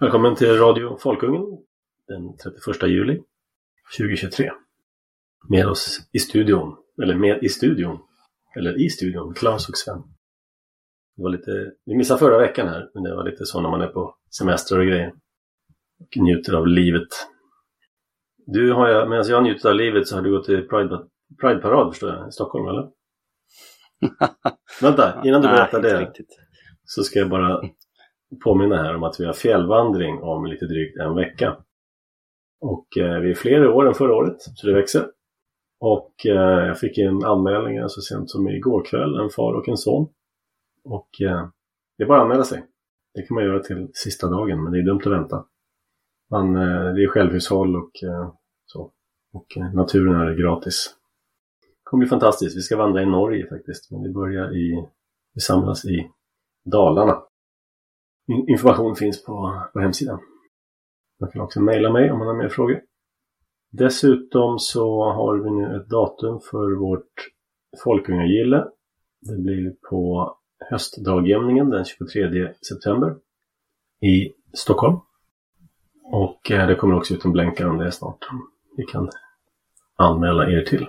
Välkommen till Radio Folkungen den 31 juli 2023. Med oss i studion, eller med i studion, eller i studion, Claes och Sven. Det var lite, vi missade förra veckan här, men det var lite så när man är på semester och grejer. Och njuter av livet. Du har jag, medan jag njuter av livet så har du gått till Pride, Pride-parad förstår jag, i Stockholm eller? Vänta, innan du berättar det så ska jag bara påminna här om att vi har fjällvandring om lite drygt en vecka. Och eh, vi är fler i år än förra året, så det växer. Och eh, jag fick in anmälningar så sent som igår kväll, en far och en son. Och eh, det är bara att anmäla sig. Det kan man göra till sista dagen, men det är dumt att vänta. Man, eh, det är självhushåll och eh, så. Och eh, naturen är gratis. Det kommer bli fantastiskt. Vi ska vandra i Norge faktiskt, men vi börjar i, vi samlas i Dalarna. Information finns på, på hemsidan. Man kan också mejla mig om man har mer frågor. Dessutom så har vi nu ett datum för vårt Folkungagille. Det blir på höstdagjämningen den 23 september i Stockholm. Och eh, det kommer också ut en blänkare om det snart. Vi kan anmäla er till.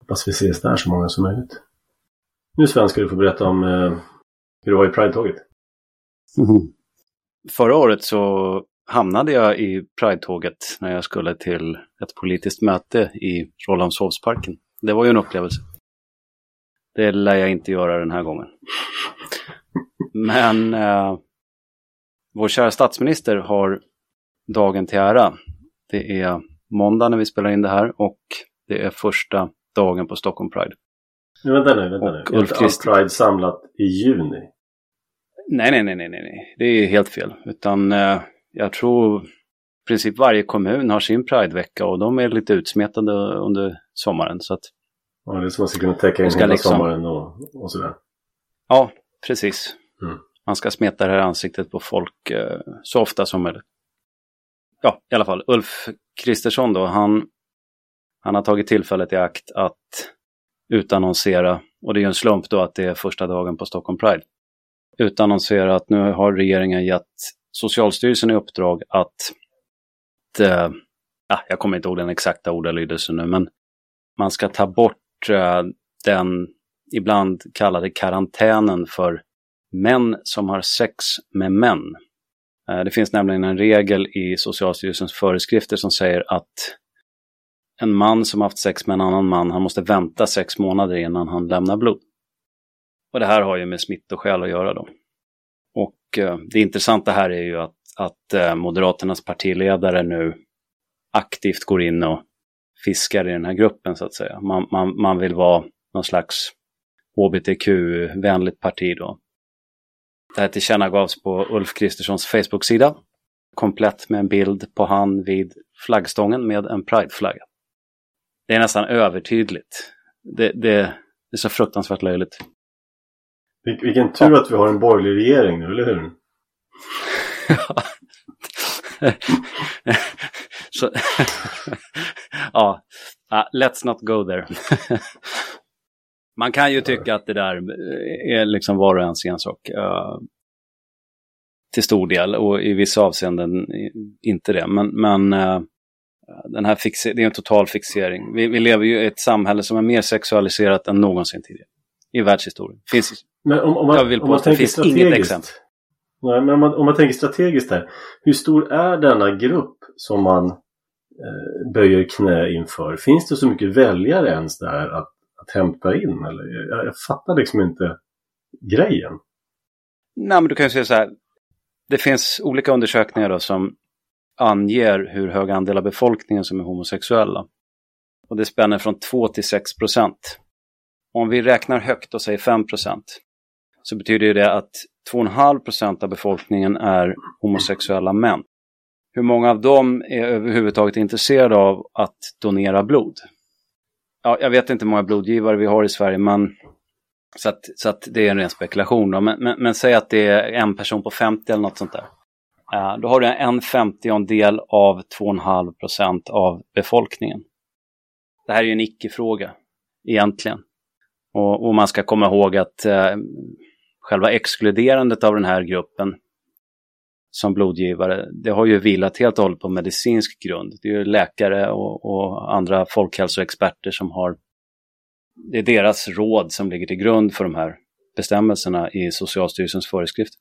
Hoppas vi ses där så många som möjligt. Nu Sven ska du få berätta om eh, hur det var i Pride-tåget. Mm. Förra året så hamnade jag i Pride-tåget när jag skulle till ett politiskt möte i Rålambshovsparken. Det var ju en upplevelse. Det lär jag inte göra den här gången. Men eh, vår kära statsminister har dagen till ära. Det är måndag när vi spelar in det här och det är första dagen på Stockholm Pride. Men vänta nu, vänta nu. Är inte Christ... Pride samlat i juni? Nej, nej, nej, nej, nej. Det är helt fel. Utan eh, jag tror i princip varje kommun har sin Pride-vecka och de är lite utsmetade under sommaren. Så att, ja, det är så man ska kunna täcka in hela liksom... sommaren och, och sådär. Ja, precis. Mm. Man ska smeta det här ansiktet på folk eh, så ofta som möjligt. Ja, i alla fall. Ulf Kristersson då, han, han har tagit tillfället i akt att utannonsera, och det är ju en slump då att det är första dagen på Stockholm Pride, utannonsera att nu har regeringen gett Socialstyrelsen i uppdrag att, äh, jag kommer inte ihåg den exakta ordalydelsen nu, men man ska ta bort äh, den ibland kallade karantänen för män som har sex med män. Äh, det finns nämligen en regel i Socialstyrelsens föreskrifter som säger att en man som haft sex med en annan man, han måste vänta sex månader innan han lämnar blod. Och det här har ju med smittoskäl att göra då. Och eh, det intressanta här är ju att, att eh, Moderaternas partiledare nu aktivt går in och fiskar i den här gruppen så att säga. Man, man, man vill vara någon slags hbtq-vänligt parti då. Det här tillkännagavs på Ulf Kristerssons Facebook-sida. Komplett med en bild på han vid flaggstången med en prideflagga. Det är nästan övertydligt. Det, det, det är så fruktansvärt löjligt. Vilken tur att vi har en borgerlig regering nu, eller hur? Så, ja, let's not go there. Man kan ju tycka att det där eh, är liksom var och ens ensak. Uh, till stor del och i vissa avseenden inte det. Men, men uh, den här fixe, det är en total fixering. Vi, vi lever ju i ett samhälle som är mer sexualiserat än någonsin tidigare i världshistorien. Finns, men om, om man, jag vill påstå, att det finns inget exempel. Nej, men om man, om man tänker strategiskt här. Hur stor är denna grupp som man eh, böjer knä inför? Finns det så mycket väljare ens där att, att hämta in? Eller? Jag, jag fattar liksom inte grejen. Nej, men du kan ju säga så här. Det finns olika undersökningar då som anger hur hög andel av befolkningen som är homosexuella. Och det spänner från 2 till 6 procent. Om vi räknar högt och säger 5 så betyder det att 2,5 procent av befolkningen är homosexuella män. Hur många av dem är överhuvudtaget intresserade av att donera blod? Ja, jag vet inte hur många blodgivare vi har i Sverige, men så att, så att det är en ren spekulation. Då. Men, men, men säg att det är en person på 50 eller något sånt där. Uh, då har du en femtiondel av 2,5 procent av befolkningen. Det här är ju en icke-fråga egentligen. Och, och, man ska komma ihåg att eh, själva exkluderandet av den här gruppen som blodgivare, det har ju vilat helt och hållet på medicinsk grund. Det är ju läkare och, och andra folkhälsoexperter som har, det är deras råd som ligger till grund för de här bestämmelserna i Socialstyrelsens föreskrift.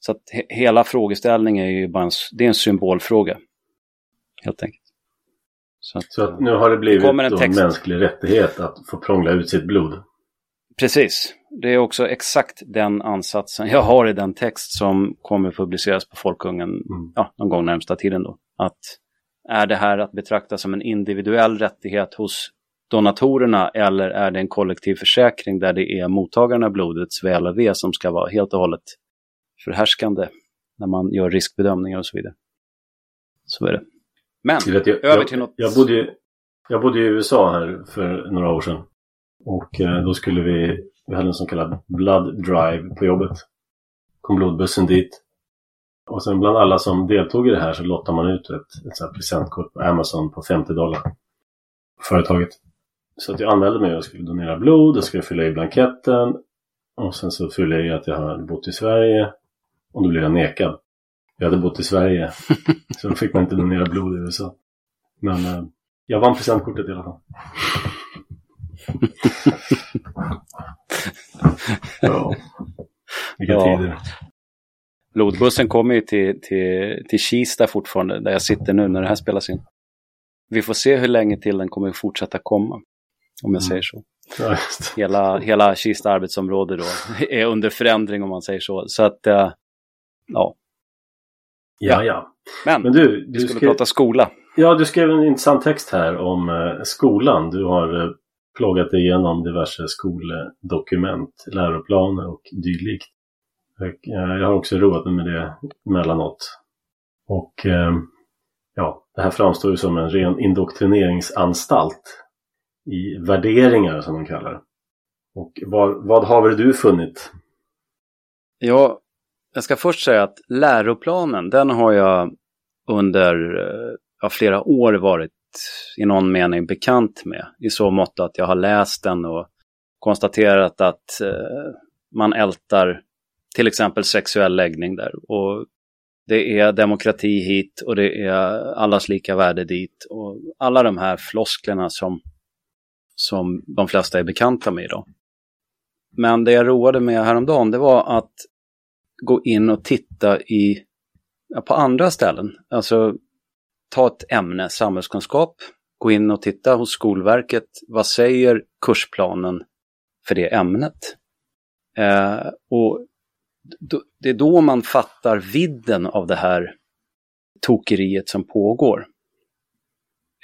Så att he hela frågeställningen är ju bara en, det är en symbolfråga. Helt enkelt. Så, att, Så att nu har det blivit en, en mänsklig rättighet att få prångla ut sitt blod? Precis. Det är också exakt den ansatsen jag har i den text som kommer publiceras på Folkungen mm. ja, någon gång närmsta tiden. Då. Att är det här att betrakta som en individuell rättighet hos donatorerna eller är det en kollektiv försäkring där det är mottagarna av blodets väl och ve som ska vara helt och hållet förhärskande när man gör riskbedömningar och så vidare. Så är det. Men, vet, jag, över till något... Jag bodde, jag bodde i USA här för några år sedan. Och eh, då skulle vi, vi hade en så kallad blood drive på jobbet. Kom blodbussen dit. Och sen bland alla som deltog i det här så lottade man ut ett, ett så presentkort på Amazon på 50 dollar. Företaget. Så att jag anmälde mig och skulle donera blod och skulle fylla i blanketten. Och sen så fyllde jag i att jag hade bott i Sverige. Och då blev jag nekad. Jag hade bott i Sverige. så då fick man inte donera blod i USA. Men eh, jag vann presentkortet i alla fall. Ja. Vilka ja. tider. Blodbussen kommer ju till, till, till Kista fortfarande, där jag sitter nu när det här spelas in. Vi får se hur länge till den kommer fortsätta komma, om jag mm. säger så. Ja, hela, hela Kista arbetsområde då är under förändring om man säger så. Så att, uh, ja. Ja, ja. Men, Men du, du vi skulle skrev... prata skola. Ja, du skrev en intressant text här om uh, skolan. Du har uh, plågat igenom diverse skoldokument, läroplaner och dylikt. Eh, jag har också roat mig med det emellanåt. Och eh, ja, det här framstår ju som en ren indoktrineringsanstalt i värderingar som de kallar det. Och vad, vad har väl du funnit? Ja, jag ska först säga att läroplanen, den har jag under eh, ja, flera år varit i någon mening bekant med. I så mått att jag har läst den och konstaterat att eh, man ältar till exempel sexuell läggning där. Och det är demokrati hit och det är allas lika värde dit. Och alla de här flosklerna som som de flesta är bekanta med idag. Men det jag roade med häromdagen det var att gå in och titta i, ja, på andra ställen. Alltså ta ett ämne, samhällskunskap, gå in och titta hos Skolverket. Vad säger kursplanen för det ämnet? Eh, och det är då man fattar vidden av det här tokeriet som pågår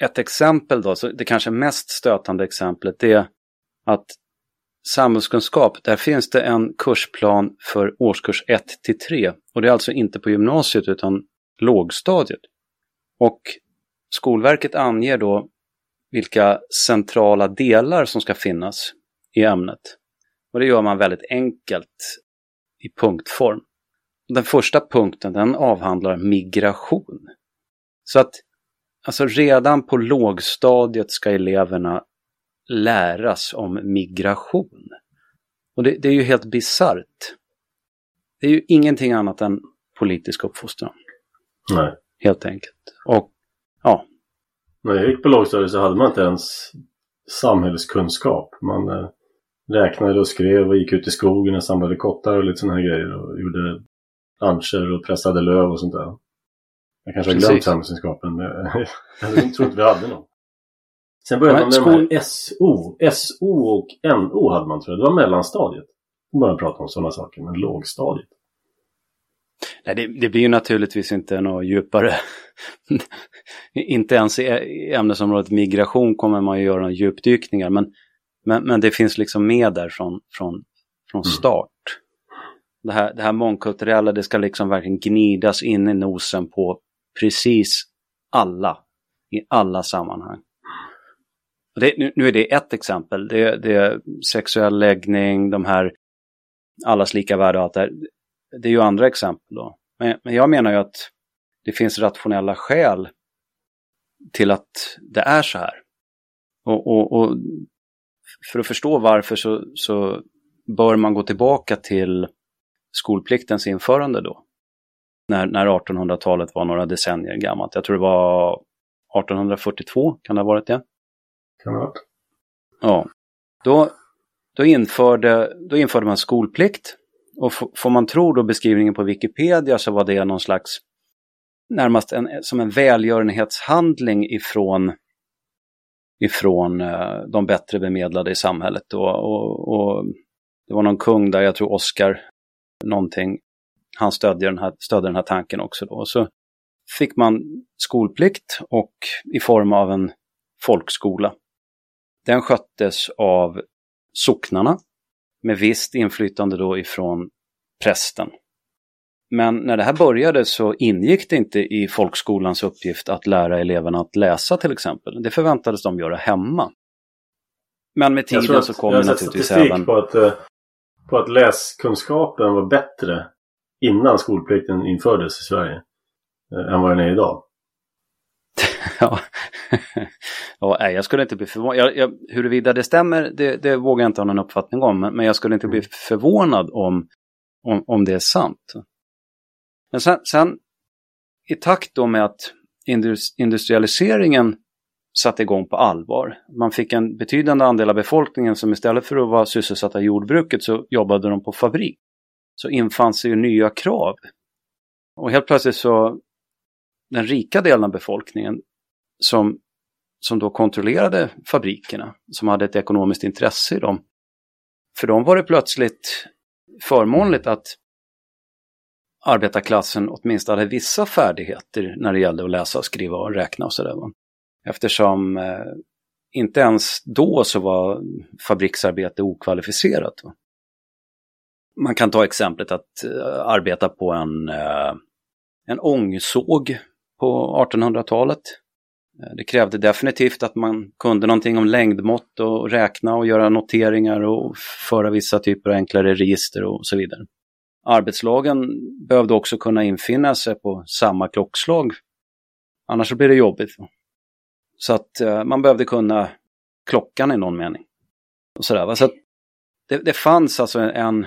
ett exempel då, så det kanske mest stötande exemplet är att samhällskunskap, där finns det en kursplan för årskurs 1 till 3 och det är alltså inte på gymnasiet utan lågstadiet. Och Skolverket anger då vilka centrala delar som ska finnas i ämnet. Och det gör man väldigt enkelt i punktform. Den första punkten den avhandlar migration. Så att Alltså redan på lågstadiet ska eleverna läras om migration. Och det, det är ju helt bisarrt. Det är ju ingenting annat än politisk uppfostran. Nej. Helt enkelt. Och ja. När jag gick på lågstadiet så hade man inte ens samhällskunskap. Man eh, räknade och skrev och gick ut i skogen och samlade kottar och lite sådana här grejer. Och gjorde luncher och pressade löv och sånt där. Jag kanske har glömt samhällskunskapen. Men jag tror inte vi hade någon. Sen började man med skol... de här SO. SO och NO hade man tror jag. Det var mellanstadiet. Då började man prata om sådana saker. Men lågstadiet. Nej, det, det, blir ju naturligtvis inte något djupare. inte ens i ämnesområdet migration kommer man ju göra några djupdykningar. Men, men, men det finns liksom med där från, från, från mm. start. Mm. Det, här, det här mångkulturella, det ska liksom verkligen gnidas in i nosen på precis alla i alla sammanhang. Det, nu, nu, är det ett exempel. Det, det är sexuell läggning, de här allas lika värde och allt det här. Det är ju andra exempel då. Men, men jag menar ju att det finns rationella skäl till att det är så här. Och, och, och för att förstå varför så, så bör man gå tillbaka till skolpliktens införande då. när, när 1800-talet var några decennier gammalt. Jag tror det var 1842, kan det ha varit det? Kan det ha varit. Ja. Då, då, införde, då införde man skolplikt. Och får man tro då beskrivningen på Wikipedia så var det någon slags närmast en, som en välgörenhetshandling ifrån, ifrån eh, de bättre bemedlade i samhället. Och, och, och, det var någon kung där, jag tror Oscar någonting, han stödde den här, stödde den här tanken också. Då. Och Så fick man skolplikt och i form av en folkskola. Den sköttes av socknarna med visst inflytande då ifrån prästen. Men när det här började så ingick det inte i folkskolans uppgift att lära eleverna att läsa till exempel. Det förväntades de göra hemma. Men med tiden så kommer naturligtvis även... På att, eh, på att läskunskapen var bättre innan skolplikten infördes i Sverige eh, än vad den är idag. ja. ja, jag skulle inte bli förvånad. Jag, jag, huruvida det stämmer, det, det vågar jag inte ha någon uppfattning om. Men jag skulle inte bli mm. förvånad om, om, om det är sant. Men sen, sen i takt då med att industrialiseringen satte igång på allvar. Man fick en betydande andel av befolkningen som istället för att vara sysselsatta i jordbruket så jobbade de på fabrik. Så infann sig ju nya krav. Och helt plötsligt så, den rika delen av befolkningen som, som då kontrollerade fabrikerna, som hade ett ekonomiskt intresse i dem. För dem var det plötsligt förmånligt att arbetarklassen åtminstone hade vissa färdigheter när det gällde att läsa, skriva och räkna och sådär. Eftersom eh, inte ens då så var fabriksarbete okvalificerat. Va? Man kan ta exemplet att eh, arbeta på en, eh, en ångsåg på 1800-talet. Eh, det krävde definitivt att man kunde någonting om längdmått och räkna och göra noteringar och föra vissa typer av enklare register och så vidare. Arbetslagen behövde också kunna infinna sig på samma klockslag. Annars blir det jobbigt. Så att eh, man behövde kunna klockan i någon mening. Och sådär, så det, det fanns alltså en,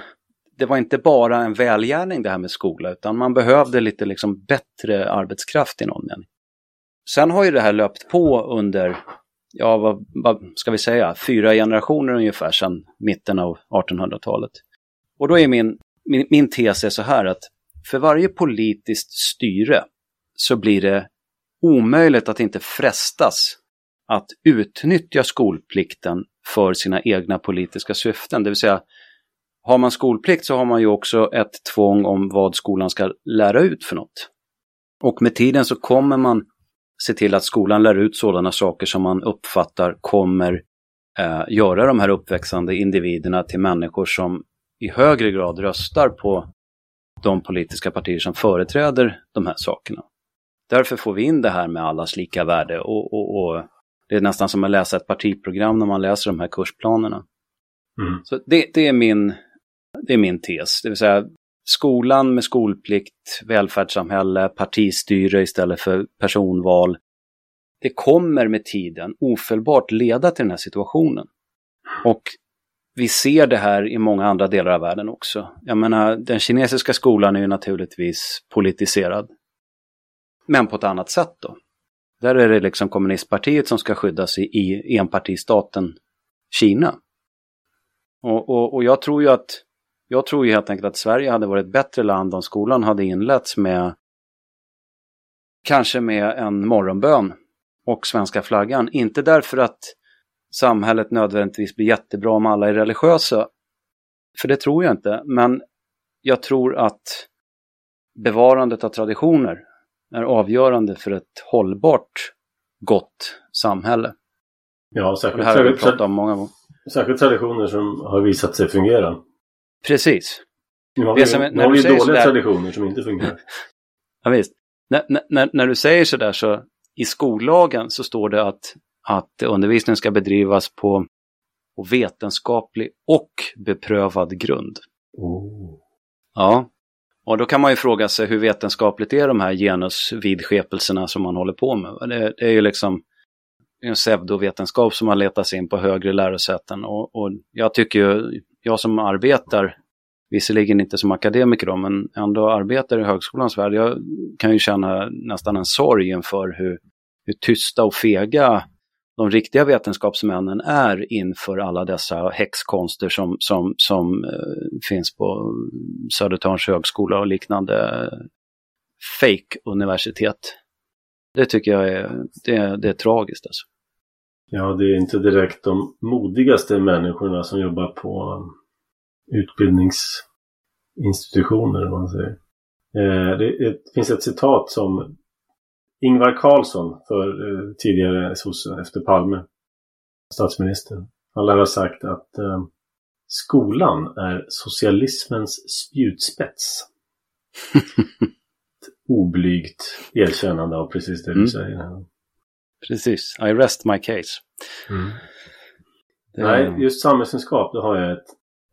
det var inte bara en välgärning det här med skola, utan man behövde lite liksom bättre arbetskraft i någon mening. Sen har ju det här löpt på under, ja vad, vad ska vi säga, fyra generationer ungefär sedan mitten av 1800-talet. Och då är min, min, min tes är så här att för varje politiskt styre så blir det omöjligt att inte frestas att utnyttja skolplikten för sina egna politiska syften. Det vill säga, har man skolplikt så har man ju också ett tvång om vad skolan ska lära ut för något. Och med tiden så kommer man se till att skolan lär ut sådana saker som man uppfattar kommer eh, göra de här uppväxande individerna till människor som i högre grad röstar på de politiska partier som företräder de här sakerna. Därför får vi in det här med allas lika värde och, och, och det är nästan som att läsa ett partiprogram när man läser de här kursplanerna. Mm. Så det, det, är min, det är min tes, det vill säga skolan med skolplikt, välfärdssamhälle, partistyre istället för personval. Det kommer med tiden ofelbart leda till den här situationen. Och vi ser det här i många andra delar av världen också. Jag menar, den kinesiska skolan är ju naturligtvis politiserad. Men på ett annat sätt då. Där är det liksom kommunistpartiet som ska skyddas i, i enpartistaten Kina. Och, och, och jag tror ju att jag tror ju helt enkelt att Sverige hade varit ett bättre land om skolan hade inletts med kanske med en morgonbön och svenska flaggan. Inte därför att samhället nödvändigtvis blir jättebra om alla är religiösa. För det tror jag inte. Men jag tror att bevarandet av traditioner är avgörande för ett hållbart gott samhälle. Ja, särskilt, det här har vi pratat om många gånger. Särskilt traditioner som har visat sig fungera. Precis. Nu har vi, som, när har vi dåliga sådär... traditioner som inte fungerar. ja, visst. När, när, när du säger sådär så i skollagen så står det att, att undervisningen ska bedrivas på, på vetenskaplig och beprövad grund. Oh. Ja, och då kan man ju fråga sig hur vetenskapligt är de här genusvidskepelserna som man håller på med. Det, det är ju liksom en pseudovetenskap som har letat sig in på högre lärosäten och, och jag tycker ju, jag som arbetar visserligen inte som akademiker då, men ändå arbetar i högskolans värld. Jag kan ju känna nästan en sorg inför hur, hur tysta och fega de riktiga vetenskapsmännen är inför alla dessa häxkonster som, som, som eh, finns på Södertörns högskola och liknande fake-universitet. Det tycker jag är, det, det är tragiskt alltså. Ja, det är inte direkt de modigaste människorna som jobbar på utbildningsinstitutioner, om man säger. Eh, det, finns ett citat som Ingvar Carlsson, för eh, tidigare sosse efter Palme, statsminister. Han lär ha sagt att eh, skolan är socialismens spjutspets. Ett oblygt erkännande av precis det du mm. säger. Precis, I rest my case. Mm. Det... Nej, just samhällskunskap, det har jag ett,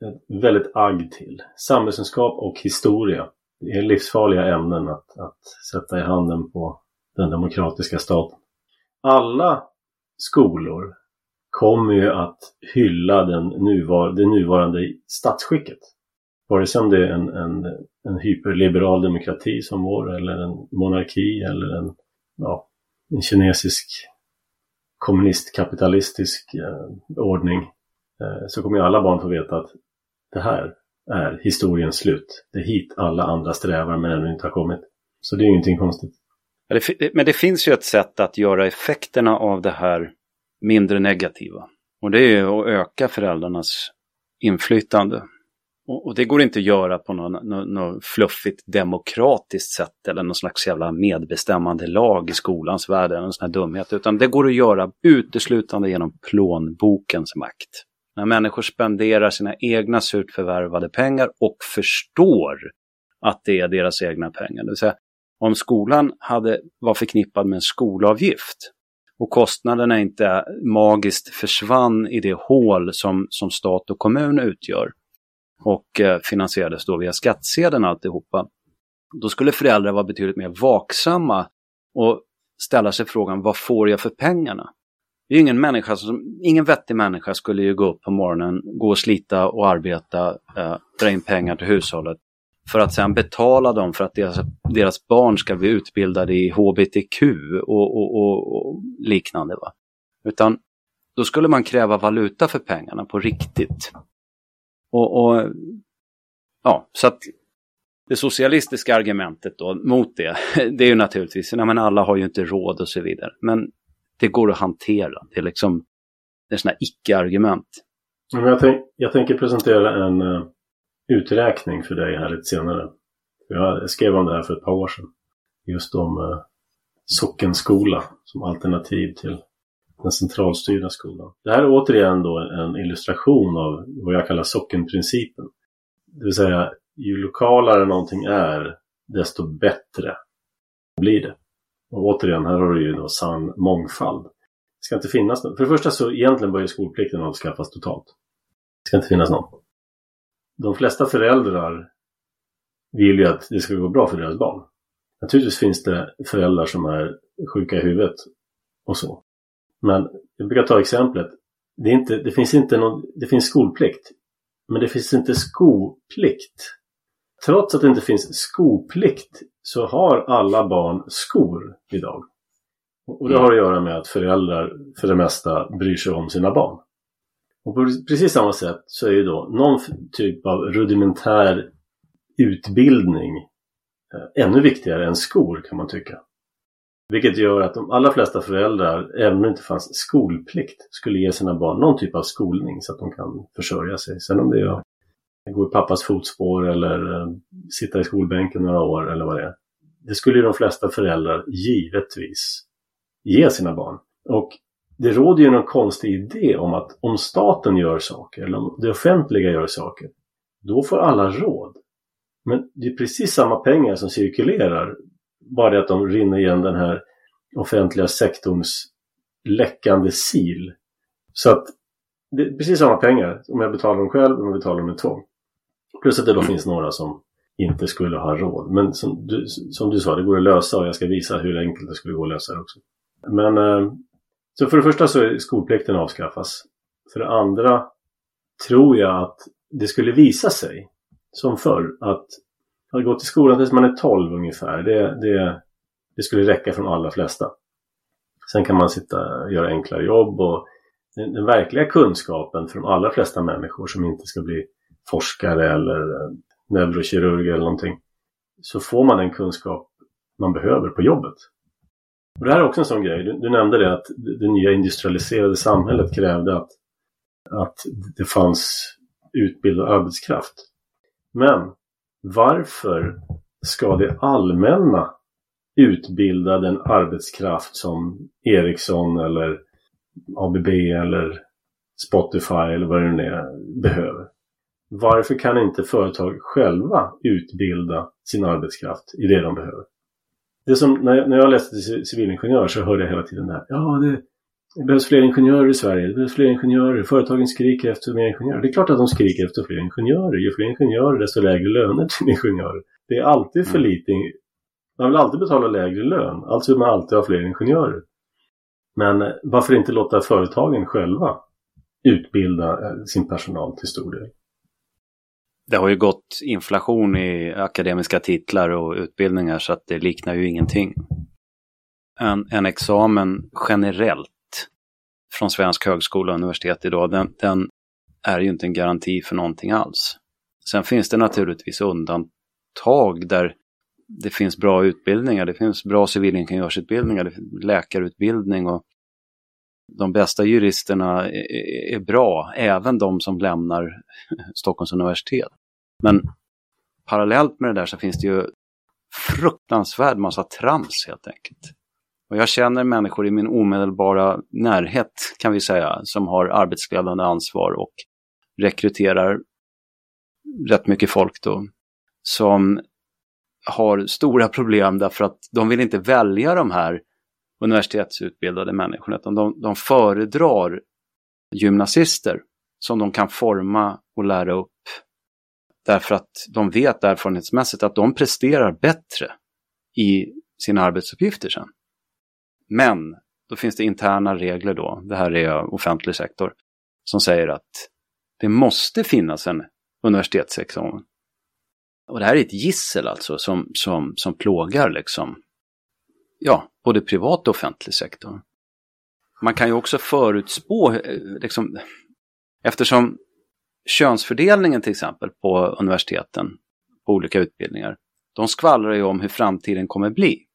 ett väldigt agg till. Samhällskunskap och historia. Det är livsfarliga ämnen att, att sätta i handen på den demokratiska staten. Alla skolor kommer ju att hylla den nuvar det nuvarande statsskicket. Vare sig det är en, en, en hyperliberal demokrati som vår eller en monarki eller en, ja, en kinesisk kommunistkapitalistisk eh, ordning eh, så kommer ju alla barn få veta att det här är historiens slut. Det är hit alla andra strävar men ännu inte har kommit. Så det är ingenting konstigt. Men det finns ju ett sätt att göra effekterna av det här mindre negativa. Och det är ju att öka föräldrarnas inflytande. Och, det går inte att göra på något, något, något fluffigt demokratiskt sätt eller någon slags jävla medbestämmande lag i skolans värld eller någon sån här dumhet. Utan det går att göra uteslutande genom plånbokens makt. När människor spenderar sina egna surt förvärvade pengar och förstår att det är deras egna pengar. Det vill säga, om skolan hade, var förknippad med en skolavgift och kostnaderna inte magiskt försvann i det hål som, som stat och kommun utgör och eh, finansierades då via skattsedeln alltihopa. Då skulle föräldrar vara betydligt mer vaksamma och ställa sig frågan vad får jag för pengarna? Det är ingen människa som, ingen vettig människa skulle ju gå upp på morgonen, gå och slita och arbeta, eh, dra in pengar till hushållet för att sedan betala dem för att deras, deras barn ska bli utbildade i HBTQ och, och, och, och liknande. Va? Utan då skulle man kräva valuta för pengarna på riktigt. Och, och, ja, så att det socialistiska argumentet då mot det, det är ju naturligtvis, nej men alla har ju inte råd och så vidare. Men det går att hantera. Det är liksom, det är sådana icke-argument. Jag, tänk, jag tänker presentera en uh, uträkning för dig här lite senare. Jag skrev om det här för ett par år sedan. Just om uh, sockenskola som alternativ till den centralstyrda skolan. Det här är återigen då en illustration av vad jag kallar sockenprincipen. Det vill säga, ju lokalare någonting är, desto bättre blir det. Och återigen, här har du ju då sann mångfald. Det ska inte finnas någon. För det första så egentligen bör ju skolplikten avskaffas totalt. Det ska inte finnas någon. De flesta föräldrar vill ju att det ska gå bra för deras barn. Naturligtvis finns det föräldrar som är sjuka i huvudet och så. Men jag brukar ta exemplet. Det, inte, det, finns inte någon, det finns skolplikt. Men det finns inte skoplikt. Trots att det inte finns skoplikt så har alla barn skor idag. Och det har att göra med att föräldrar för det mesta bryr sig om sina barn. Och på precis samma sätt så är ju då någon typ av rudimentär utbildning eh, ännu viktigare än skor kan man tycka. Vilket gör att de allra flesta föräldrar, även om det inte fanns skolplikt, skulle ge sina barn någon typ av skolning så att de kan försörja sig. Sen om det är att gå i pappas fotspår eller eh, sitta i skolbänken några år eller vad det är. Det skulle ju de flesta föräldrar givetvis ge sina barn. Och det råder ju någon konstig idé om att om staten gör saker, eller om det offentliga gör saker, då får alla råd. Men det är precis samma pengar som cirkulerar bara det att de rinner igen den här offentliga sektorns läckande sil. Så att det är precis samma pengar om jag betalar dem själv eller om jag betalar dem med tvång. Plus att det då finns några som inte skulle ha råd. Men som du, som du sa, det går att lösa och jag ska visa hur enkelt det skulle gå att lösa det också. Men eh, så för det första så är skolplikten avskaffas. För det andra tror jag att det skulle visa sig som förr. Att, att gå till skolan tills man är 12 ungefär, det, det, det skulle räcka för de allra flesta. Sen kan man sitta och göra enklare jobb och den, den, verkliga kunskapen för de allra flesta människor som inte ska bli forskare eller eh, neurokirurg eller någonting. Så får man den kunskap man behöver på jobbet. Och det här är också en sån grej. Du, du nämnde det att det nya industrialiserade samhället krävde att, att det fanns utbildad arbetskraft. Men varför ska det allmänna utbilda den arbetskraft som Ericsson eller ABB eller Spotify eller vad det nu är behöver? Varför kan inte företag själva utbilda sin arbetskraft i det de behöver? Det som, när, jag, när jag läste till civilingenjör så hörde jag hela tiden det här. Ja, det, det behövs fler ingenjörer i Sverige. Det behövs fler ingenjörer. Företagen skriker efter mer ingenjörer. Det är klart att de skriker efter fler ingenjörer. Ju fler ingenjörer desto lägre löner till ingenjörer. Det är alltid för mm. lite. Man vill alltid betala lägre lön. Alltså vill man alltid ha fler ingenjörer. Men eh, varför inte låta företagen själva utbilda eh, sin personal till stor del? Det har ju gått inflation i akademiska titlar och utbildningar så att det liknar ju ingenting. En, en examen generellt från svensk högskola och universitet idag, den, den är ju inte en garanti för någonting alls. Sen finns det naturligtvis undantag där det finns bra utbildningar. Det finns bra civilingenjörsutbildningar, läkarutbildning och de bästa juristerna är bra, även de som lämnar Stockholms universitet. Men parallellt med det där så finns det ju fruktansvärd massa trams helt enkelt. Och jag känner människor i min omedelbara närhet kan vi säga som har arbetsledande ansvar och rekryterar rätt mycket folk då som har stora problem därför att de vill inte välja de här universitetsutbildade människorna utan de, de föredrar gymnasister som de kan forma och lära upp därför att de vet erfarenhetsmässigt att de presterar bättre i sina arbetsuppgifter sen. Men då finns det interna regler då, det här är offentlig sektor, som säger att det måste finnas en universitetsexamen. Och det här är ett gissel alltså som, som, som plågar liksom, ja, både privat och offentlig sektor. Man kan ju också förutspå, eh, liksom, eftersom könsfördelningen till exempel på universiteten, på olika utbildningar, de skvallrar ju om hur framtiden kommer bli.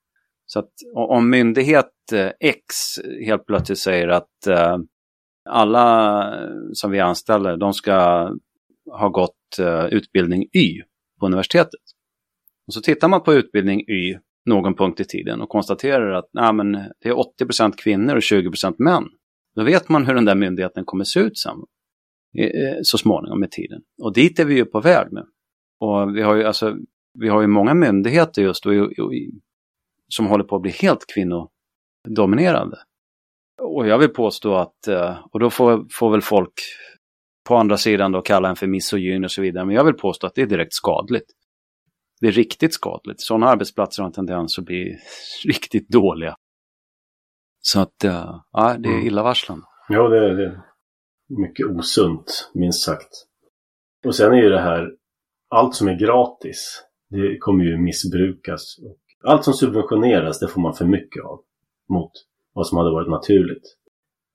Så att om myndighet eh, X helt plötsligt säger att eh, alla som vi anställer, de ska ha gått eh, utbildning Y på universitetet. Och så tittar man på utbildning Y någon punkt i tiden och konstaterar att nej, men det är 80 procent kvinnor och 20 procent män. Då vet man hur den där myndigheten kommer se ut sen, eh, så småningom med tiden. Och dit är vi ju på väg nu. Och vi har ju, alltså, vi har ju många myndigheter just och, och, och som håller på att bli helt kvinnodominerande. Och jag vill påstå att, eh, och då får, får väl folk på andra sidan då kalla en för misogyn och så vidare, men jag vill påstå att det är direkt skadligt. Det är riktigt skadligt. Sådana arbetsplatser har en tendens att bli riktigt dåliga. Så att, eh, ja, det är mm. illavarslande. Ja, det är, det mycket osunt, minst sagt. Och sen är ju det här, allt som är gratis, det kommer ju missbrukas allt som subventioneras det får man för mycket av mot vad som hade varit naturligt.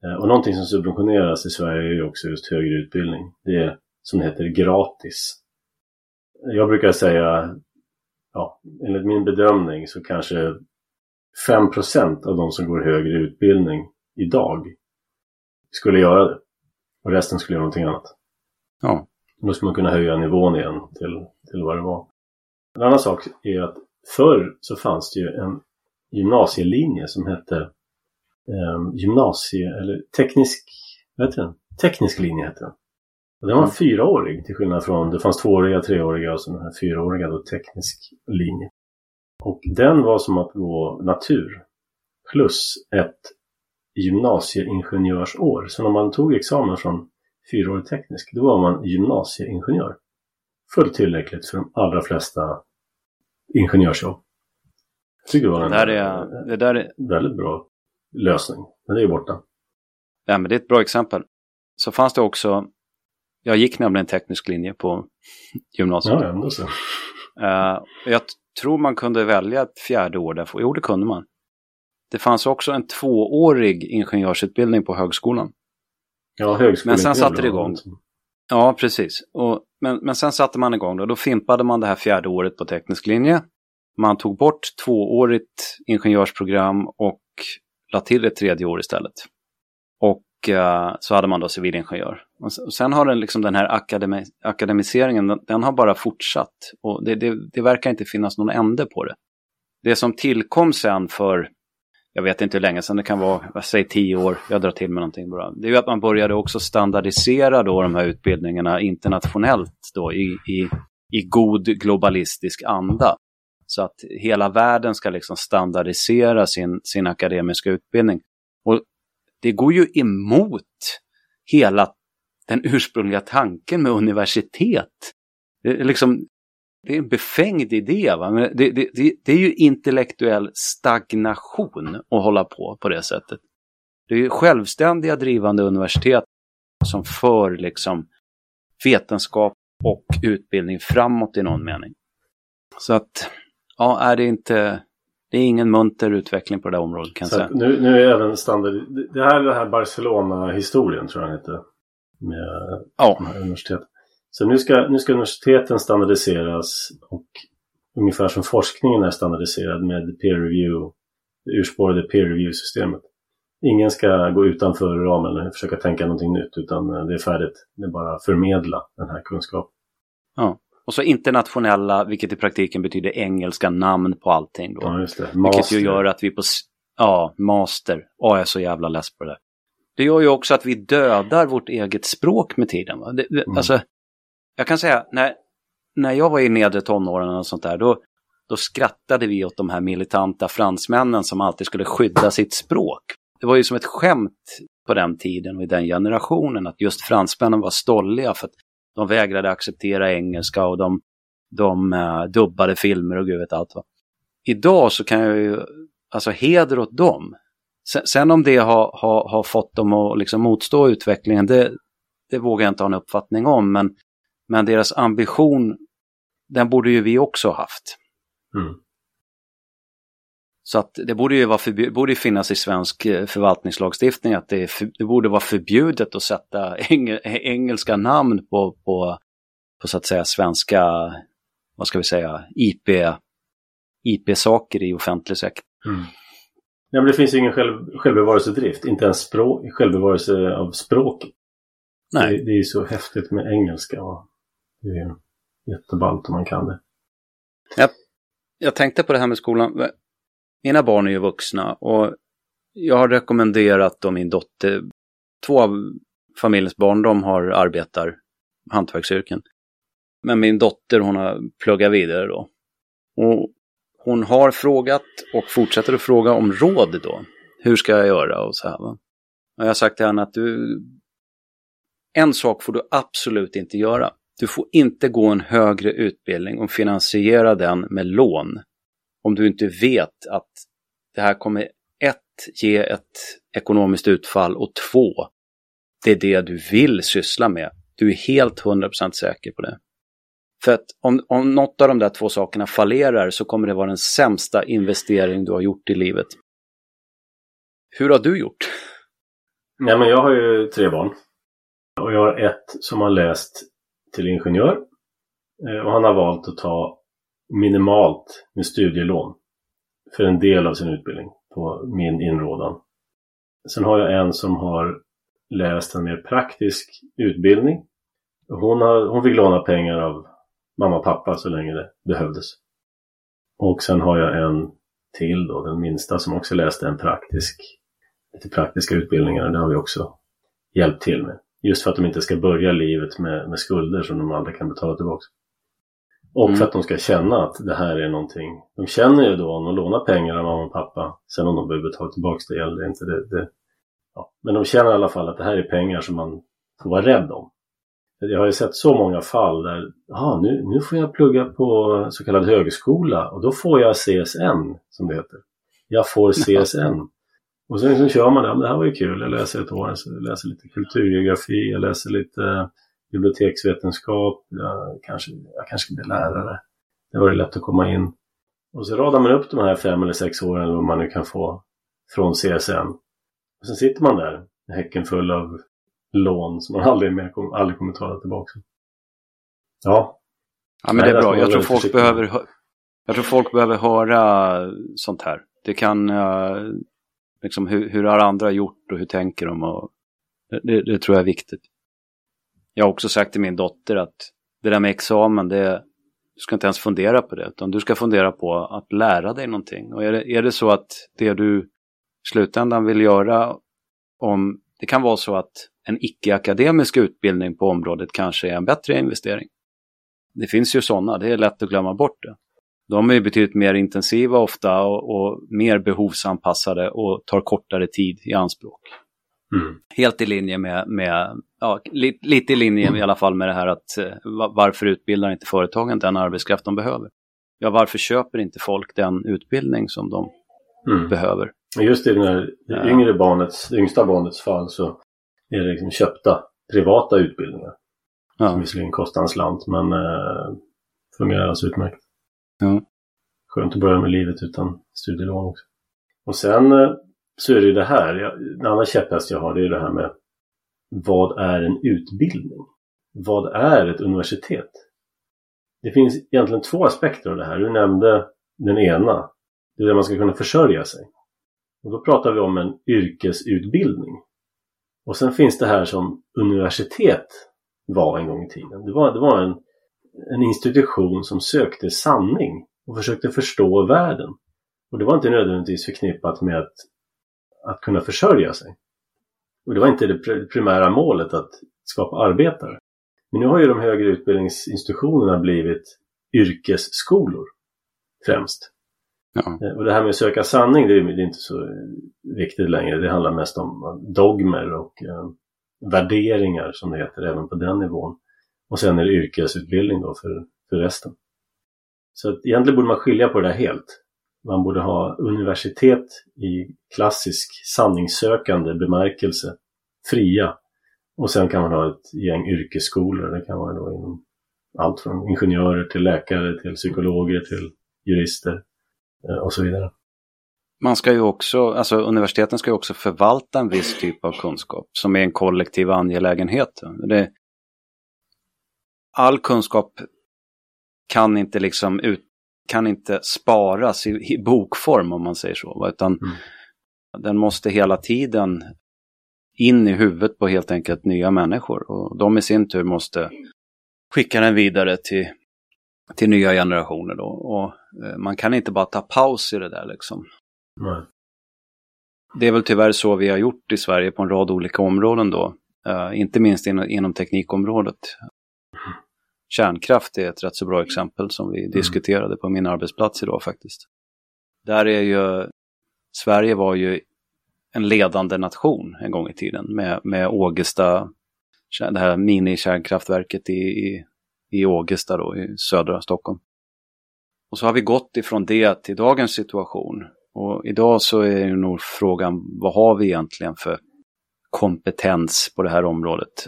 Eh, och någonting som subventioneras i Sverige är ju också just högre utbildning. Det är som det heter gratis. Jag brukar säga, ja, enligt min bedömning så kanske 5% av de som går högre utbildning idag skulle göra det. Och resten skulle göra någonting annat. Ja. Då skulle man kunna höja nivån igen till, till vad det var. En annan sak är att Förr så fanns det ju en gymnasielinje som hette eh, gymnasie eller teknisk, vad heter den? Teknisk linje hette den. Och den var mm. fyraårig till skillnad från, det fanns tvååriga, treåriga och så den här fyraåriga då, teknisk linje. Och den var som att gå natur plus ett gymnasieingenjörsår. Så när man tog examen från fyraårig teknisk, då var man gymnasieingenjör. Fullt tillräckligt för de allra flesta ingenjörsjobb. Jag tycker det var en det där är, det där är... väldigt bra lösning. Men det är ju borta. Ja, men det är ett bra exempel. Så fanns det också, Jag gick nämligen teknisk linje på gymnasiet. Ja, ändå så. Uh, jag tror man kunde välja ett fjärde år där. Jo, det kunde man. Det fanns också en tvåårig ingenjörsutbildning på högskolan. Ja, högskolan. Men sen satte det igång. Ja, precis. Och, men, men sen satte man igång då. Då fimpade man det här fjärde året på teknisk linje. Man tog bort tvåårigt ingenjörsprogram och la till ett tredje år istället. Och eh, så hade man då civilingenjör. Och sen har den, liksom den här akademi akademiseringen, den, den, har bara fortsatt. Och det, det, det verkar inte finnas någon ände på det. Det som tillkom sen för jag vet inte hur länge sedan det kan vara, säg tio år, jag drar till med någonting bara. Det är ju att man började också standardisera då de här utbildningarna internationellt då i, i, i god globalistisk anda. Så att hela världen ska liksom standardisera sin, sin akademiska utbildning. Och det går ju emot hela den ursprungliga tanken med universitet. Det liksom, det är en befängd idé. Va? Men det, det, det, det är ju intellektuell stagnation att hålla på på det sättet. Det är ju självständiga drivande universitet som för liksom vetenskap och utbildning framåt i någon mening. Så att, ja, är det inte, det är ingen munter utveckling på det där området kan jag säga. Nu, nu är även standard, det här är den här Barcelona-historien tror jag heter. Med ja. universitet. Så nu ska, nu ska universiteten standardiseras och ungefär som forskningen är standardiserad med peer review, det urspårade peer review-systemet. Ingen ska gå utanför ramen och försöka tänka någonting nytt utan det är färdigt. Det är bara att förmedla den här kunskapen. Ja. Och så internationella, vilket i praktiken betyder engelska namn på allting. Då. Ja, just det. Master. Vilket ju gör att vi på... Ja, master. Åh, jag är så jävla less på det där. Det gör ju också att vi dödar vårt eget språk med tiden. Det, mm. Alltså, jag kan säga, när, när jag var i nedre tonåren och sånt där, då, då skrattade vi åt de här militanta fransmännen som alltid skulle skydda sitt språk. Det var ju som ett skämt på den tiden och i den generationen att just fransmännen var stolliga för att de vägrade acceptera engelska och de, de uh, dubbade filmer och gud vet allt. Va? Idag så kan jag ju, alltså heder åt dem. Sen, sen om det har, har, har fått dem att liksom motstå utvecklingen, det, det vågar jag inte ha en uppfattning om. Men, men deras ambition, den borde ju vi också haft. Mm. Så att det borde ju vara förbjud, borde finnas i svensk eh, förvaltningslagstiftning att det, för, det borde vara förbjudet att sätta engel, engelska namn på, på, på så att säga svenska, vad ska vi säga, IP, IP-saker i offentlig sektor. Mm. Ja, men det finns ju ingen själv, självbevarelsedrift, inte ens språk, självbevarelse av språket. Nej. Det, det är ju så häftigt med engelska och det är jätteballt om man kan det. Jag, jag tänkte på det här med skolan mina barn är ju vuxna och jag har rekommenderat dem min dotter, två av familjens barn, de har arbetar hantverksyrken. Men min dotter hon har pluggat vidare då. Och hon har frågat och fortsätter att fråga om råd då. Hur ska jag göra och så här. Va? Och jag har sagt till henne att du, en sak får du absolut inte göra. Du får inte gå en högre utbildning och finansiera den med lån om du inte vet att det här kommer ett, ge ett ekonomiskt utfall och två, det är det du vill syssla med. Du är helt 100% säker på det. För att om, om något av de där två sakerna fallerar så kommer det vara den sämsta investering du har gjort i livet. Hur har du gjort? Nej, men jag har ju tre barn. Och jag har ett som har läst till ingenjör. Eh, och han har valt att ta minimalt med studielån för en del av sin utbildning på min inrådan. Sen har jag en som har läst en mer praktisk utbildning. Hon, har, hon fick låna pengar av mamma och pappa så länge det behövdes. Och sen har jag en till då, den minsta som också läste en praktisk, lite praktiska utbildningar. Det har vi också hjälpt till med. Just för att de inte ska börja livet med, med skulder som de aldrig kan betala tillbaka. Och mm. för att de ska känna att det här är någonting. De känner ju då om de lånar pengar av mamma och pappa. Sen om de behöver betala tillbaka det eller inte. Det, det, ja. Men de känner i alla fall att det här är pengar som man får vara rädd om. Jag har ju sett så många fall där aha, nu, nu får jag plugga på så kallad högskola och då får jag CSN som det heter. Jag får CSN. och sen så kör man det, det här var ju kul, jag läser ett år, jag läser lite kulturgeografi, jag läser lite biblioteksvetenskap, jag kanske, jag kanske ska bli lärare. Det var det lätt att komma in. Och så radar man upp de här fem eller sex åren eller vad man nu kan få från CSN. Och sen sitter man där, häcken full av lån som man aldrig, mer kom, aldrig kommer ta tillbaka. Ja. Ja men det är bra. Jag tror, folk behöver, jag tror folk behöver höra sånt här. Det kan, liksom hur, hur har andra gjort och hur tänker de? Och det, det, tror jag är viktigt. Jag har också sagt till min dotter att det där med examen, det, du ska inte ens fundera på det, utan du ska fundera på att lära dig någonting. Och är det, är det så att det du i slutändan vill göra, om det kan vara så att en icke-akademisk utbildning på området kanske är en bättre investering. Det finns ju sådana, det är lätt att glömma bort det. De är betydligt mer intensiva ofta och, och mer behovsanpassade och tar kortare tid i anspråk. Mm. Helt i linje med, med ja, li, lite i linje i alla fall med det här att eh, varför utbildar inte företagen den arbetskraft de behöver? Ja, varför köper inte folk den utbildning som de mm. behöver? Just i det yngre barnets, det yngsta barnets fall så är det liksom köpta privata utbildningar. Ja. Som visserligen kostar en slant men eh, fungerar alldeles utmärkt. Ja. Skönt att börja med livet utan studielån också. Och sen eh, så är det ju det här, jag, en annan käpphäst jag har det är det här med vad är en utbildning? Vad är ett universitet? Det finns egentligen två aspekter av det här. Du nämnde den ena, det är där man ska kunna försörja sig. Och då pratar vi om en yrkesutbildning. Och sen finns det här som universitet var en gång i tiden. Det var, det var en, en institution som sökte sanning och försökte förstå världen. Och det var inte nödvändigtvis förknippat med att, att kunna försörja sig. Och det var inte det primära målet att skapa arbetare. Men nu har ju de högre utbildningsinstitutionerna blivit yrkesskolor främst. Ja. Eh, och det här med att söka sanning det är, det är inte så viktigt längre. Det handlar mest om dogmer och eh, värderingar som det heter även på den nivån. Och sen är det yrkesutbildning då för, för resten. Så att egentligen borde man skilja på det där helt. Man borde ha universitet i klassisk sanningssökande bemärkelse, fria. Och sen kan man ha ett gäng yrkesskolor. Det kan vara då inom allt från ingenjörer till läkare till psykologer till jurister eh, och så vidare. Man ska ju också, alltså universiteten ska ju också förvalta en viss typ av kunskap som är en kollektiv angelägenhet. Det, all kunskap kan inte liksom ut, kan inte sparas i, i bokform om man säger så, utan mm. den måste hela tiden in i huvudet på helt enkelt nya människor och de i sin tur måste skicka den vidare till till nya generationer då. Och eh, man kan inte bara ta paus i det där liksom. Nej. Det är väl tyvärr så vi har gjort i Sverige på en rad olika områden då. Uh, inte minst inom, inom teknikområdet. Kärnkraft är ett rätt så bra exempel som vi mm. diskuterade på min arbetsplats idag faktiskt. Där är ju, Sverige var ju en ledande nation en gång i tiden med, med Ågesta, det här minikärnkraftverket i, i i Ågesta då, i södra Stockholm. Och så har vi gått ifrån det till dagens situation. Och idag så är ju nog frågan, vad har vi egentligen för kompetens på det här området?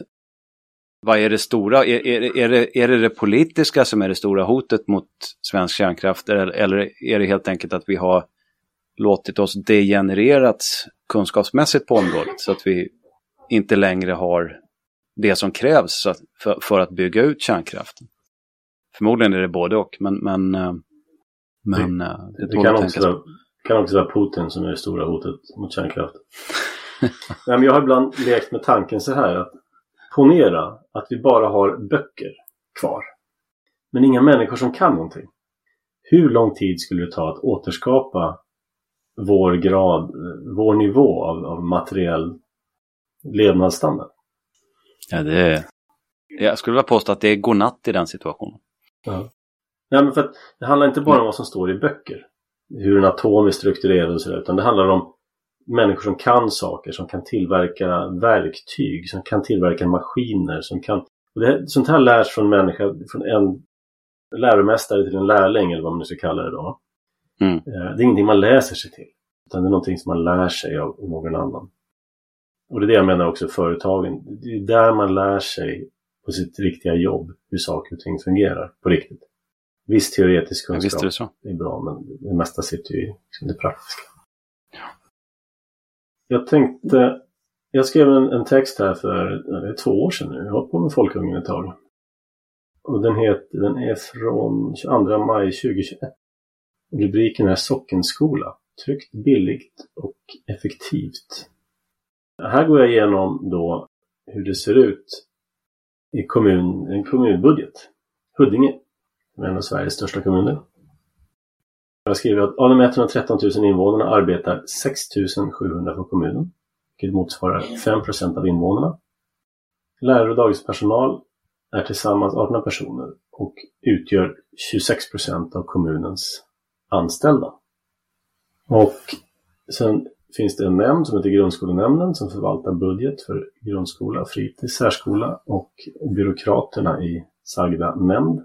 Vad är det stora? Är, är, är, det, är det det politiska som är det stora hotet mot svensk kärnkraft? Eller, eller är det helt enkelt att vi har låtit oss degenererats kunskapsmässigt på området så att vi inte längre har det som krävs för, för att bygga ut kärnkraften. Förmodligen är det både och, men, men, eh, men det, eh, det, det kan, också vara, kan också vara Putin som är det stora hotet mot kärnkraften. men jag har ibland lekt med tanken så här att ponera att vi bara har böcker kvar. Men inga människor som kan någonting. Hur lång tid skulle det ta att återskapa vår grad, vår nivå av, av materiell levnadsstandard? Ja, det är... Jag skulle vilja påstå att det är godnatt i den situationen. Ja. Nej, men för att det handlar inte bara om vad som står i böcker. Hur en atom är strukturerad och sådär. Utan det handlar om människor som kan saker, som kan tillverka verktyg, som kan tillverka maskiner, som kan... Och det, sånt här lärs från människa, från en läromästare till en lärling eller vad man nu ska kalla det då. Mm. Eh, det är ingenting man läser sig till. Utan det är någonting som man lär sig av någon annan. Och det är det jag menar också företagen. Det är där man lär sig på sitt riktiga jobb hur saker och ting fungerar på riktigt. Viss teoretisk kunskap ja, är, är bra, men det mesta sitter ju i liksom det praktiska. Jag tänkte, jag skrev en, en text här för det är två år sedan nu. Jag har på med Folkungen ett tag. Och den, heter, den är från 22 maj 2021. Rubriken är Sockenskola. Tryggt, billigt och effektivt. Här går jag igenom då hur det ser ut i kommun, en kommunbudget. Huddinge, en av Sveriges största kommuner. Jag skriver att av de 113 000 invånarna arbetar 6 700 för kommunen, vilket motsvarar 5 procent av invånarna. Lärare och dagispersonal är tillsammans 18 personer och utgör 26 procent av kommunens anställda. Och sen finns det en nämnd som heter Grundskolenämnden som förvaltar budget för grundskola, fritids, särskola och byråkraterna i sagda nämnd.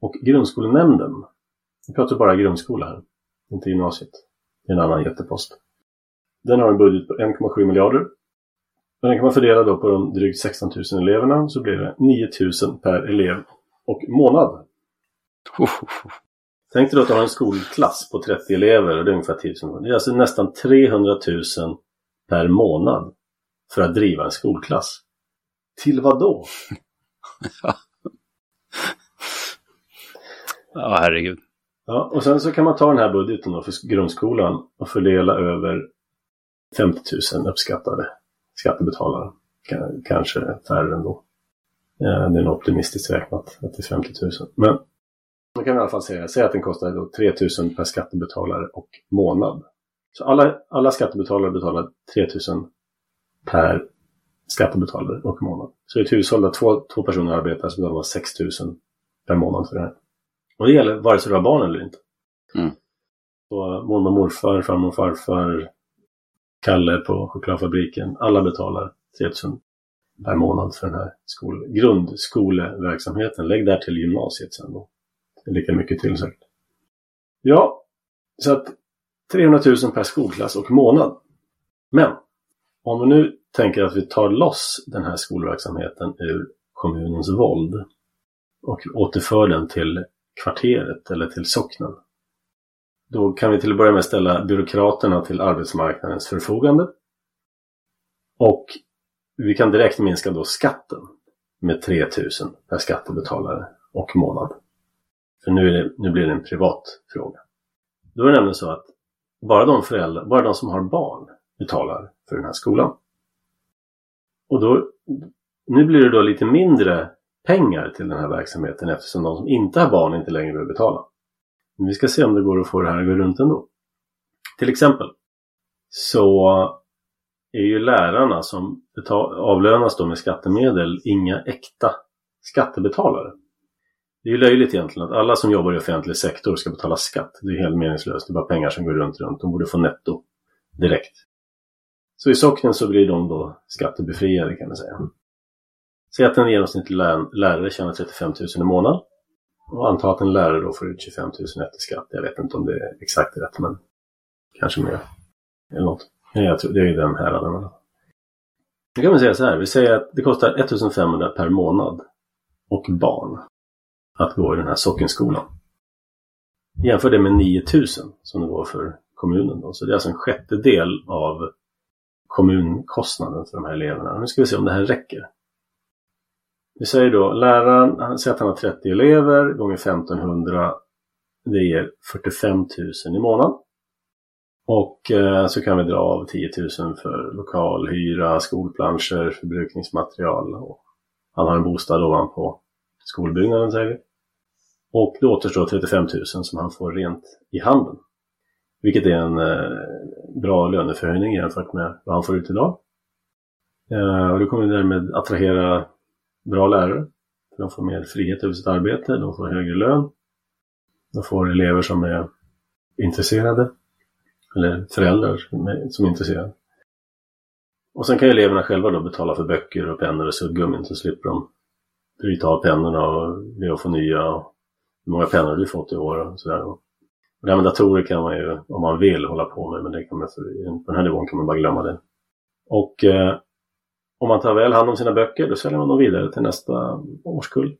Och Grundskolenämnden, vi pratar bara grundskola här, inte gymnasiet. Det är en annan jättepost. Den har en budget på 1,7 miljarder. Och den kan man fördela då på de drygt 16 000 eleverna så blir det 9 000 per elev och månad. Tänk dig då att du har en skolklass på 30 elever och det är ungefär 10 000. Det är alltså nästan 300 000 per månad för att driva en skolklass. Till vad då? ja, herregud. Ja, och sen så kan man ta den här budgeten då för grundskolan och fördela över 50 000 uppskattade skattebetalare. Kanske färre ändå. Eh, det är nog optimistiskt räknat att det är 50 000. Men man kan i alla fall säga, säga att den kostar då 3 000 per skattebetalare och månad. Så alla, alla skattebetalare betalar 3 000 per skattebetalare och månad. Så i ett hushåll där två, två personer arbetar så betalar man 6 000 per månad för det här. Och det gäller vare sig du har barn eller inte. Mm. Så mormor, morfar, farmor, farfar, Kalle på chokladfabriken. Alla betalar 3000 per månad för den här skol grundskoleverksamheten. Lägg där till gymnasiet sen då. Det är lika mycket till säkert. Ja, så att 300 000 per skolklass och månad. Men om vi nu tänker att vi tar loss den här skolverksamheten ur kommunens våld och återför den till kvarteret eller till socknen. Då kan vi till att börja med ställa byråkraterna till arbetsmarknadens förfogande. Och vi kan direkt minska då skatten med 3000 per skattebetalare och månad. För nu, det, nu blir det en privat fråga. Då är det nämligen så att bara de föräldrar, bara de som har barn betalar för den här skolan. Och då, nu blir det då lite mindre pengar till den här verksamheten eftersom de som inte har barn inte längre behöver betala. Men vi ska se om det går att få det här att gå runt ändå. Till exempel så är ju lärarna som avlönas då med skattemedel inga äkta skattebetalare. Det är ju löjligt egentligen att alla som jobbar i offentlig sektor ska betala skatt. Det är helt meningslöst. Det är bara pengar som går runt, runt. De borde få netto direkt. Så i socknen så blir de då skattebefriade kan man säga. Säg att en genomsnittlig lärare tjänar 35 000 i månaden. Och anta att en lärare då får ut 25 000 efter skatt. Jag vet inte om det är exakt rätt men kanske mer. Eller något. Jag tror, det är ju den här. Då kan man säga så här. Vi säger att det kostar 1500 per månad och barn att gå i den här sockenskolan. Jämför det med 9000 som det var för kommunen. Då. Så det är alltså en sjättedel av kommunkostnaden för de här eleverna. Nu ska vi se om det här räcker. Vi säger då läraren, han säger att han har 30 elever gånger 1500. Det ger 45 000 i månaden. Och eh, så kan vi dra av 10 000 för lokalhyra, skolplanscher, förbrukningsmaterial. Och han har en bostad ovanpå skolbyggnaden säger vi. Och det återstår 35 000 som han får rent i handen. Vilket är en eh, bra löneförhöjning jämfört med vad han får ut idag. Eh, och det kommer därmed attrahera bra lärare. De får mer frihet över sitt arbete, de får högre lön. De får elever som är intresserade. Eller föräldrar som är intresserade. Och sen kan eleverna själva då betala för böcker och pennor och suddgummin så slipper de bryta av pennorna och be att få nya. Och hur många pennor har du fått i år? Och sådär. Och det här med datorer kan man ju, om man vill, hålla på med men det kan man, på den här nivån kan man bara glömma det. Och eh, om man tar väl hand om sina böcker då säljer man dem vidare till nästa årskull.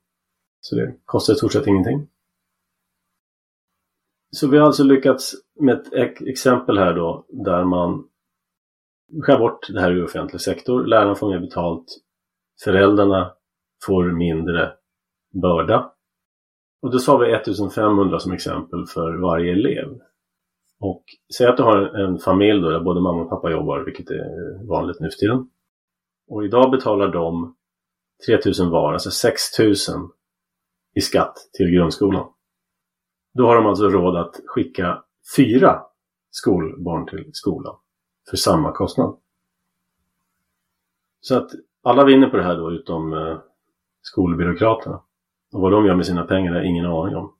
Så det kostar i stort sett ingenting. Så vi har alltså lyckats med ett exempel här då där man skär bort det här ur offentlig sektor. läraren får mer betalt. Föräldrarna får mindre börda. Och då sa vi 1500 som exempel för varje elev. Och säg att du har en familj då där både mamma och pappa jobbar, vilket är vanligt nu för tiden. Och idag betalar de 3000 var, alltså 6000 i skatt till grundskolan. Då har de alltså råd att skicka fyra skolbarn till skolan för samma kostnad. Så att alla vinner på det här då utom eh, skolbyråkraterna. Och vad de gör med sina pengar har jag ingen aning om.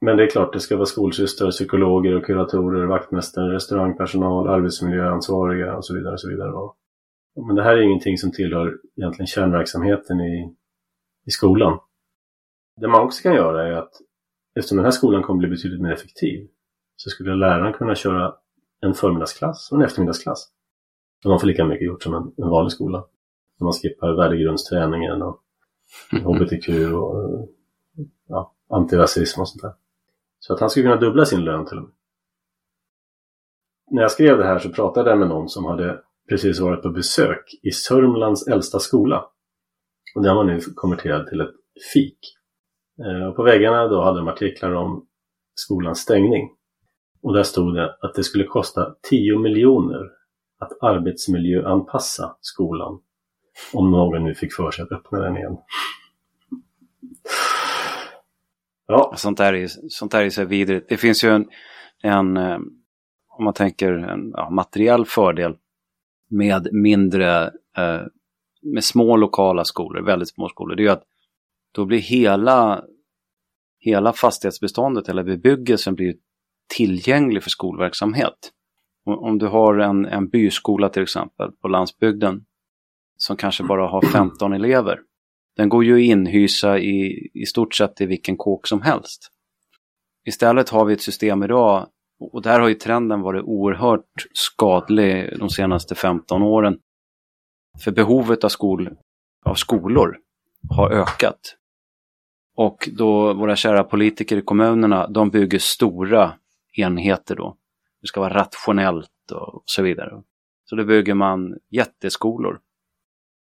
Men det är klart, det ska vara skolsystrar, psykologer och kuratorer, vaktmästare, restaurangpersonal, arbetsmiljöansvariga och så vidare. Och så vidare. Men det här är ingenting som tillhör egentligen kärnverksamheten i, i skolan. Det man också kan göra är att eftersom den här skolan kommer bli betydligt mer effektiv så skulle läraren kunna köra en förmiddagsklass och en eftermiddagsklass. Och de får lika mycket gjort som en, en vanlig skola. Man skippar värdegrundsträningen och HBTQ och ja, antirasism och sånt där. Så att han skulle kunna dubbla sin lön till och med. När jag skrev det här så pratade jag med någon som hade precis varit på besök i Sörmlands äldsta skola. Och den var nu konverterad till ett fik. Eh, och på väggarna då hade de artiklar om skolans stängning. Och där stod det att det skulle kosta 10 miljoner att arbetsmiljöanpassa skolan om någon nu fick för sig att öppna den igen. Ja. Sånt där är, sånt där är så vidrigt. Det finns ju en, en eh, om man tänker en ja, materiell fördel med mindre, eh, med små lokala skolor, väldigt små skolor. Det är ju att då blir hela, hela fastighetsbeståndet eller bebyggelsen blir tillgänglig för skolverksamhet. Om du har en, en byskola till exempel på landsbygden som kanske bara har 15 elever. Den går ju att inhysa i, i stort sett i vilken kåk som helst. Istället har vi ett system idag och där har ju trenden varit oerhört skadlig de senaste 15 åren. För behovet av, skol, av skolor har ökat. Och då våra kära politiker i kommunerna, de bygger stora enheter då. Det ska vara rationellt och så vidare. Så då bygger man jätteskolor.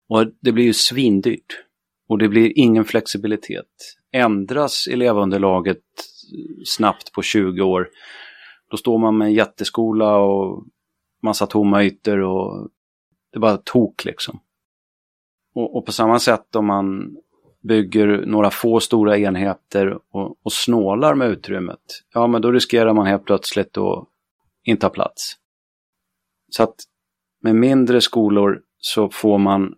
Och det blir ju svindyrt. Och det blir ingen flexibilitet. Ändras elevunderlaget snabbt på 20 år, då står man med en jätteskola och massa tomma ytor och det är bara tok liksom. Och, och, på samma sätt om man bygger några få stora enheter och, och snålar med utrymmet, ja men då riskerar man helt plötsligt att inte ha plats. Så att med mindre skolor så får man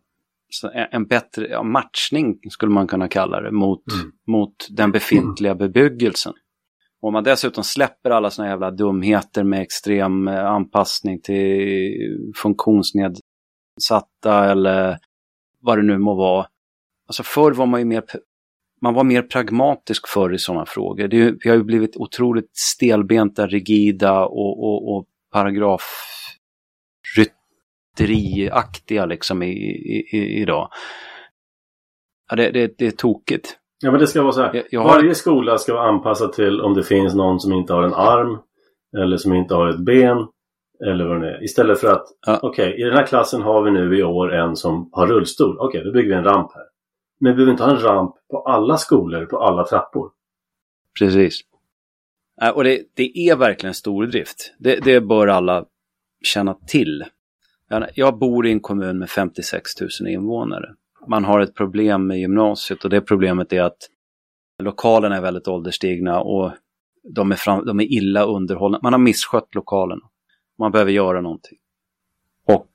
en bättre ja, matchning, skulle man kunna kalla det, mot, mm. mot den befintliga bebyggelsen. Om man dessutom släpper alla såna jävla dumheter med extrem eh, anpassning till funktionsnedsatta eller vad det nu må vara. Alltså förr var man ju mer, man var mer pragmatisk förr i sådana frågor. Det, vi har ju blivit otroligt stelbenta, rigida och, och, och paragrafrytteriaktiga liksom i, i, i, idag. Ja, det, det, det är tokigt. Ja men det ska vara så här. Jag, jag har... Varje skola ska vara anpassad till om det finns någon som inte har en arm eller som inte har ett ben eller vad det är. Istället för att ja. okej, okay, i den här klassen har vi nu i år en som har rullstol. Okej, okay, då bygger vi en ramp här. Men vi behöver inte ha en ramp på alla skolor, på alla trappor. Precis. Och det, det är verkligen stordrift. Det, det bör alla känna till. Jag bor i en kommun med 56 000 invånare man har ett problem med gymnasiet och det problemet är att lokalerna är väldigt ålderstigna och de är, fram, de är illa underhållna. Man har misskött lokalerna. Man behöver göra någonting. Och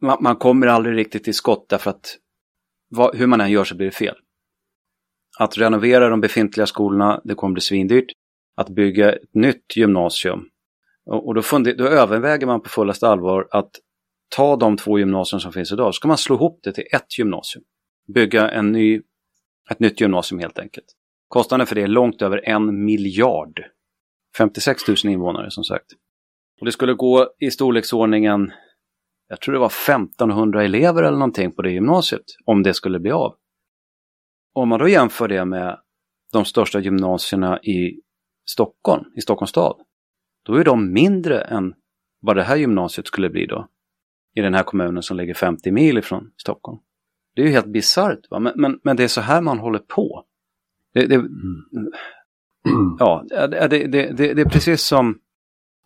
man, man kommer aldrig riktigt till skott därför att vad, hur man än gör så blir det fel. Att renovera de befintliga skolorna, det kommer bli svindyrt. Att bygga ett nytt gymnasium. Och, och då, funder, då överväger man på fullaste allvar att ta de två gymnasier som finns idag, så ska man slå ihop det till ett gymnasium. Bygga en ny, ett nytt gymnasium helt enkelt. Kostnaden för det är långt över en miljard. 56 000 invånare som sagt. Och det skulle gå i storleksordningen jag tror det var 1500 elever eller någonting på det gymnasiet, om det skulle bli av. Om man då jämför det med de största gymnasierna i Stockholm, i Stockholms stad, då är de mindre än vad det här gymnasiet skulle bli då. I den här kommunen som ligger 50 mil ifrån Stockholm. Det är ju helt bisarrt, men, men, men det är så här man håller på. Det, det, mm. Ja, det, det, är precis som,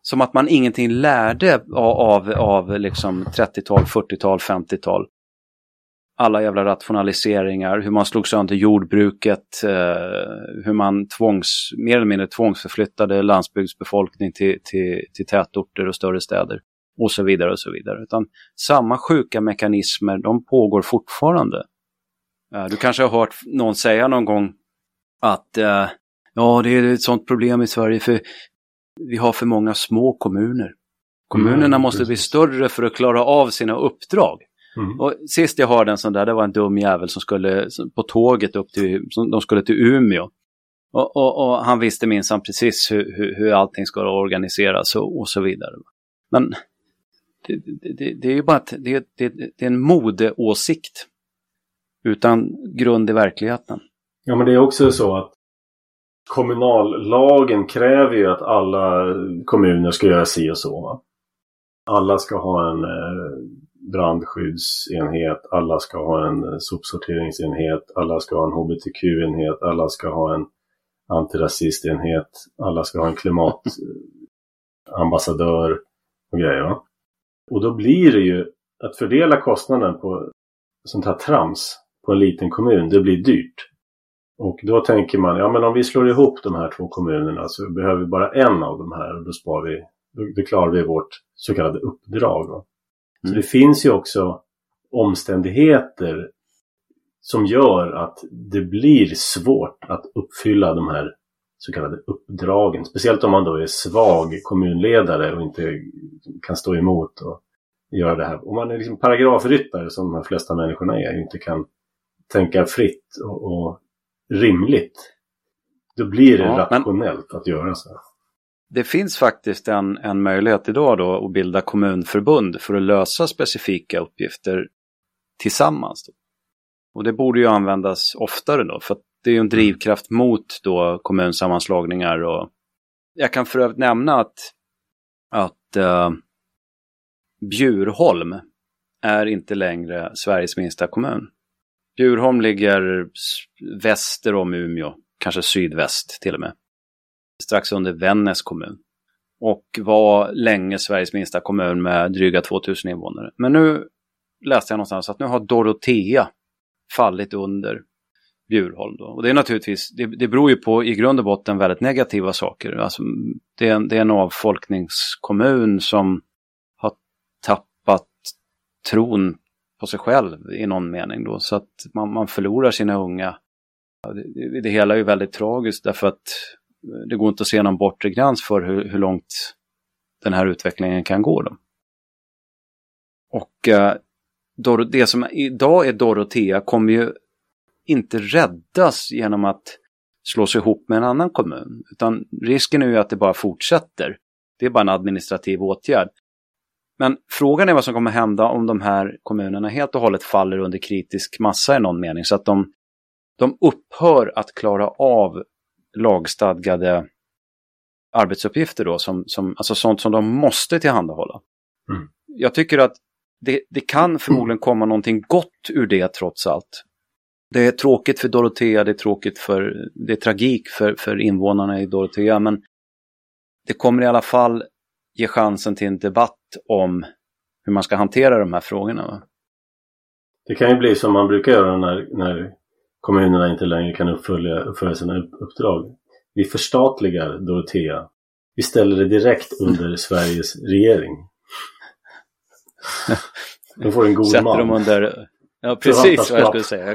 som att man ingenting lärde av, av liksom 30-tal, 40-tal, 50-tal. Alla jävla rationaliseringar, hur man slog sönder jordbruket, eh, hur man tvångs, mer eller mindre tvångsförflyttade landsbygdsbefolkning till, till, till tätorter och större städer och så vidare och så vidare. Utan samma sjuka mekanismer, de pågår fortfarande. Eh, du kanske har hört någon säga någon gång att eh, ja, det är ett sånt problem i Sverige för vi har för många små kommuner. Kommunerna mm, måste precis. bli större för att klara av sina uppdrag. Mm. Och sist jag hörde en sån där, det var en dum jävel som skulle på tåget upp till, som, de skulle till Umeå. Och, och, och han visste minsann precis hur, hur, hur allting ska organiseras och, och så vidare. Men det, det, det, är ju bara att det, det, det är en modeåsikt utan grund i verkligheten. Ja, men det är också så att kommunallagen kräver ju att alla kommuner ska göra si och så. Va? Alla ska ha en eh, brandskyddsenhet, alla ska ha en eh, sopsorteringsenhet, alla ska ha en hbtq-enhet, alla ska ha en antirasistenhet, alla ska ha en klimatambassadör och grejer. Va? Och då blir det ju att fördela kostnaden på sånt här trams på en liten kommun, det blir dyrt. Och då tänker man, ja men om vi slår ihop de här två kommunerna så behöver vi bara en av de här och då spar vi, då klarar vi vårt så kallade uppdrag. Mm. Så det finns ju också omständigheter som gör att det blir svårt att uppfylla de här så kallade uppdragen. Speciellt om man då är svag kommunledare och inte kan stå emot och göra det här. Om man är liksom paragrafryttare som de flesta människorna är och inte kan tänka fritt och, och rimligt. Då blir det ja, rationellt att göra så. Det finns faktiskt en, en möjlighet idag då att bilda kommunförbund för att lösa specifika uppgifter tillsammans. Då. Och det borde ju användas oftare då, för det är ju en drivkraft mot då kommunsammanslagningar. Och jag kan för övrigt nämna att, att uh, Bjurholm är inte längre Sveriges minsta kommun. Bjurholm ligger väster om Umeå, kanske sydväst till och med. Strax under Vännäs kommun. Och var länge Sveriges minsta kommun med dryga 2000 invånare. Men nu läste jag någonstans att nu har Dorotea fallit under Bjurholm. Då. Och det är naturligtvis, det, det beror ju på i grund och botten väldigt negativa saker. Alltså, det, är en, det är en avfolkningskommun som har tappat tron på sig själv i någon mening då. Så att man, man förlorar sina unga. Det, det, hela är ju väldigt tragiskt därför att eh, det går inte att se någon bortre gräns för hur, hur långt den här utvecklingen kan gå. Då. Och eh, det som idag är Dorotea kommer ju inte räddas genom att slås ihop med en annan kommun. Utan risken är ju att det bara fortsätter. Det är bara en administrativ åtgärd. Men frågan är vad som kommer hända om de här kommunerna helt och hållet faller under kritisk massa i någon mening. Så att de, de upphör att klara av lagstadgade arbetsuppgifter då, som, som, alltså sånt som de måste tillhandahålla. Mm. Jag tycker att det, det kan förmodligen komma någonting gott ur det trots allt. Det är tråkigt för Dorotea, det är tråkigt för, det är tragik för, för invånarna i Dorotea, men det kommer i alla fall ge chansen till en debatt om hur man ska hantera de här frågorna. Det kan ju bli som man brukar göra när, när kommunerna inte längre kan uppfölja, uppfölja sina uppdrag. Vi förstatligar Dorotea. Vi ställer det direkt under Sveriges regering. De får en god Sätter man. Dem under... Ja, precis vad jag skulle säga.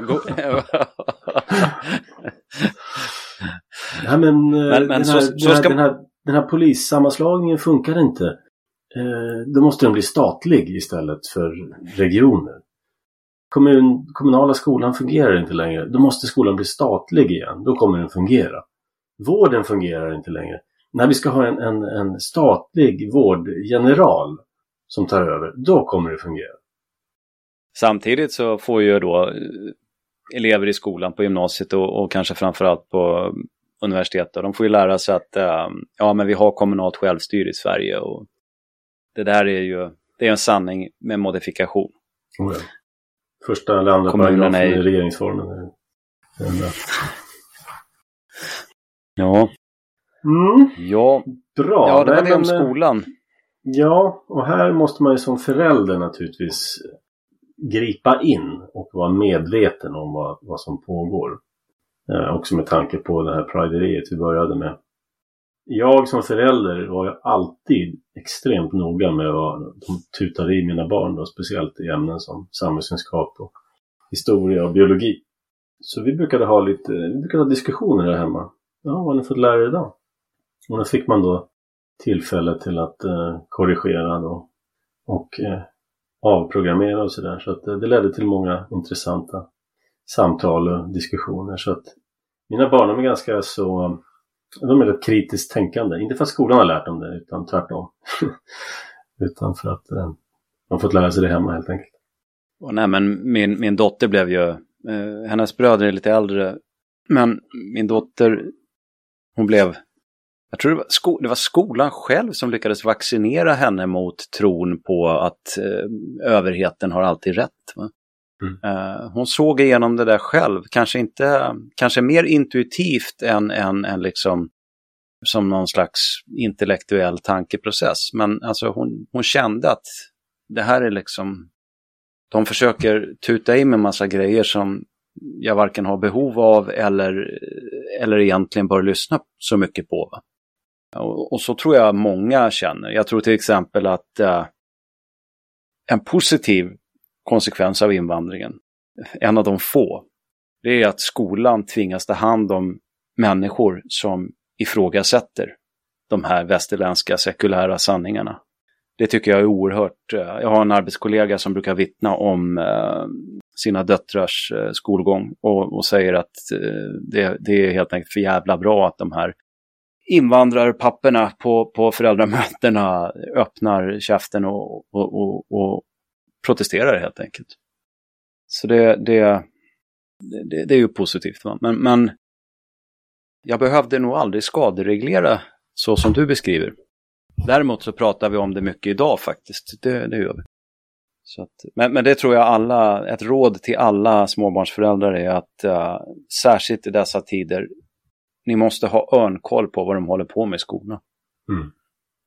Nej, men, men, men den, här, så, så ska... den, här, den här polissammanslagningen funkar inte. Eh, då måste den bli statlig istället för regioner. Kommun, kommunala skolan fungerar inte längre. Då måste skolan bli statlig igen. Då kommer den fungera. Vården fungerar inte längre. När vi ska ha en, en, en statlig vårdgeneral som tar över, då kommer det fungera. Samtidigt så får ju då eh, elever i skolan på gymnasiet och, och kanske framförallt på universitetet, de får ju lära sig att äh, ja, men vi har kommunalt självstyre i Sverige och det där är ju det är en sanning med modifikation. Oh ja. Första eller andra paragrafen är... i regeringsformen. Är ja. Mm. Ja. Bra. Ja, det var det om eh, skolan. Ja, och här måste man ju som förälder naturligtvis gripa in och vara medveten om vad, vad som pågår. Eh, också med tanke på det här prideriet vi började med. Jag som förälder var ju alltid extremt noga med vad de tutade i mina barn då, speciellt i ämnen som samhällskunskap och historia och biologi. Så vi brukade ha lite vi brukade ha diskussioner där hemma. Ja, vad har ni fått lära er idag? Och då fick man då tillfälle till att eh, korrigera då, och eh, avprogrammera och sådär. Så att eh, det ledde till många intressanta samtal och diskussioner. Så att mina barn är ganska så eh, de är rätt kritiskt tänkande. Inte för att skolan har lärt dem det utan tvärtom. utan för att eh, de fått lära sig det hemma helt enkelt. Och nej, men min, min dotter blev ju, eh, hennes bröder är lite äldre, men min dotter, hon blev, jag tror det var, sko, det var skolan själv som lyckades vaccinera henne mot tron på att eh, överheten har alltid rätt. Va? Mm. Uh, hon såg igenom det där själv, kanske inte, kanske mer intuitivt än, än, än liksom som någon slags intellektuell tankeprocess. Men alltså hon, hon kände att det här är liksom, de försöker tuta in med massa grejer som jag varken har behov av eller, eller egentligen bör lyssna så mycket på. Och, och, så tror jag många känner. Jag tror till exempel att eh, en positiv konsekvens av invandringen, en av de få, det är att skolan tvingas ta hand om människor som ifrågasätter de här västerländska sekulära sanningarna. Det tycker jag är oerhört. Eh, jag har en arbetskollega som brukar vittna om eh, sina döttrars eh, skolgång och, och säger att eh, det, det, är helt enkelt för jävla bra att de här invandrarpapperna på, på föräldramötena öppnar käften och, och, och, och protesterar helt enkelt. Så det, det, det, det är ju positivt. Va? Men, men jag behövde nog aldrig skadereglera så som du beskriver. Däremot så pratar vi om det mycket idag faktiskt. Det, det gör vi. Så att, men, men det tror jag alla, ett råd till alla småbarnsföräldrar är att uh, särskilt i dessa tider, ni måste ha örnkoll på vad de håller på med i skolan. Mm.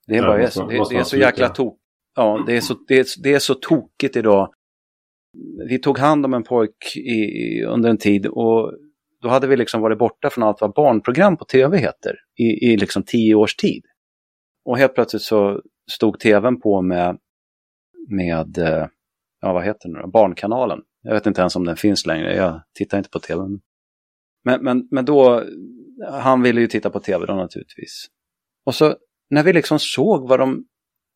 Det, är bara, ja, måste, det, det, är så jäkla tok, ja, det, är så, det, är, det är så tokigt idag. Vi tog hand om en pojk i, under en tid och då hade vi liksom varit borta från allt vad barnprogram på tv heter i, i liksom tio års tid. Och helt plötsligt så stod tvn på med, med eh, ja vad heter det nu Barnkanalen. Jag vet inte ens om den finns längre, jag tittar inte på tv. Men, men, men då, han ville ju titta på tv då naturligtvis. Och så när vi liksom såg vad de,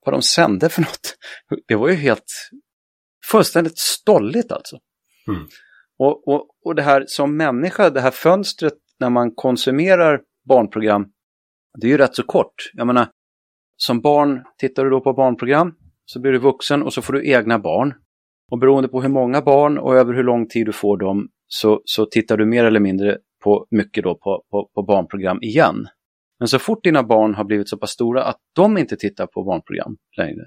vad de sände för något, det var ju helt fullständigt stolligt alltså. Mm. Och, och, och det här som människa, det här fönstret när man konsumerar barnprogram, det är ju rätt så kort. Jag menar, som barn tittar du då på barnprogram, så blir du vuxen och så får du egna barn. Och beroende på hur många barn och över hur lång tid du får dem så, så tittar du mer eller mindre på mycket då på, på, på barnprogram igen. Men så fort dina barn har blivit så pass stora att de inte tittar på barnprogram längre,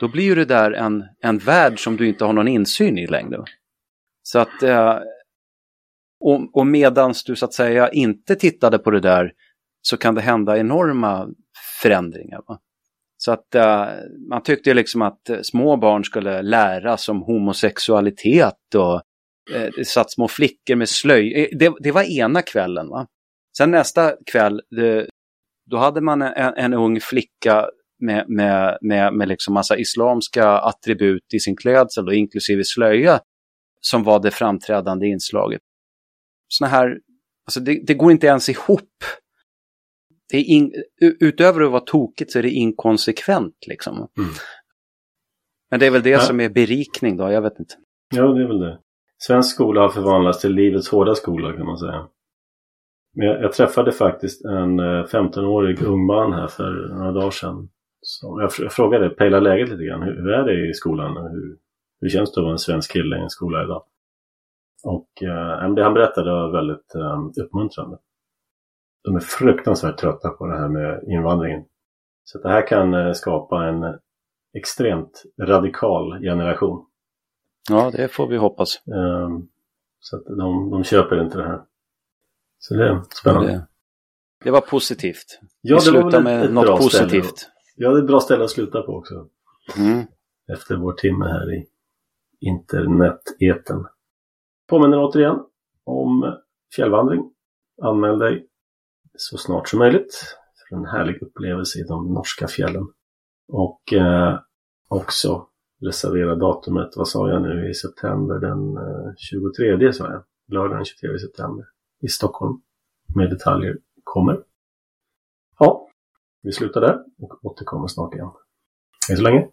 då blir ju det där en, en värld som du inte har någon insyn i längre. Så att, eh, och, och medans du så att säga inte tittade på det där så kan det hända enorma förändringar. Va? Så att uh, man tyckte liksom att eh, små barn skulle läras om homosexualitet och uh, det satt små flickor med slöj. Det, det, var ena kvällen. Va? Sen nästa kväll, det, då hade man en, en ung flicka med, med, med, med liksom massa islamska attribut i sin klädsel, och inklusive slöja, som var det framträdande inslaget. Såna här, alltså det, det går inte ens ihop. Det är in, utöver att vara tokigt så är det inkonsekvent liksom. Mm. Men det är väl det ja. som är berikning då, jag vet inte. Ja, det är väl det. Svensk skola har förvandlats till livets hårda skola kan man säga. Men jag, jag träffade faktiskt en eh, 15-årig ung man här för några dagar sedan. Så jag, jag frågade, pejla läget lite grann. Hur, hur är det i skolan? Hur, hur känns det att vara en svensk kille i en skola idag? Och eh, det han berättade var väldigt eh, uppmuntrande. De är fruktansvärt trötta på det här med invandringen. Så det här kan eh, skapa en extremt radikal generation. Ja, det får vi hoppas. Um, så att de, de köper inte det här. Så det är spännande. Det, det var positivt. Ja, vi slutar med ett något positivt. Ställe. Ja, det är ett bra ställe att sluta på också. Mm. Efter vår timme här i interneteten. Påminner återigen om fjällvandring. Anmäl dig så snart som möjligt för en härlig upplevelse i de norska fjällen. Och eh, också reservera datumet, vad sa jag nu, i september den eh, 23 sa jag. Lördagen den 23 september i Stockholm. Med detaljer kommer. Ja, vi slutar där och återkommer snart igen. Hej så länge!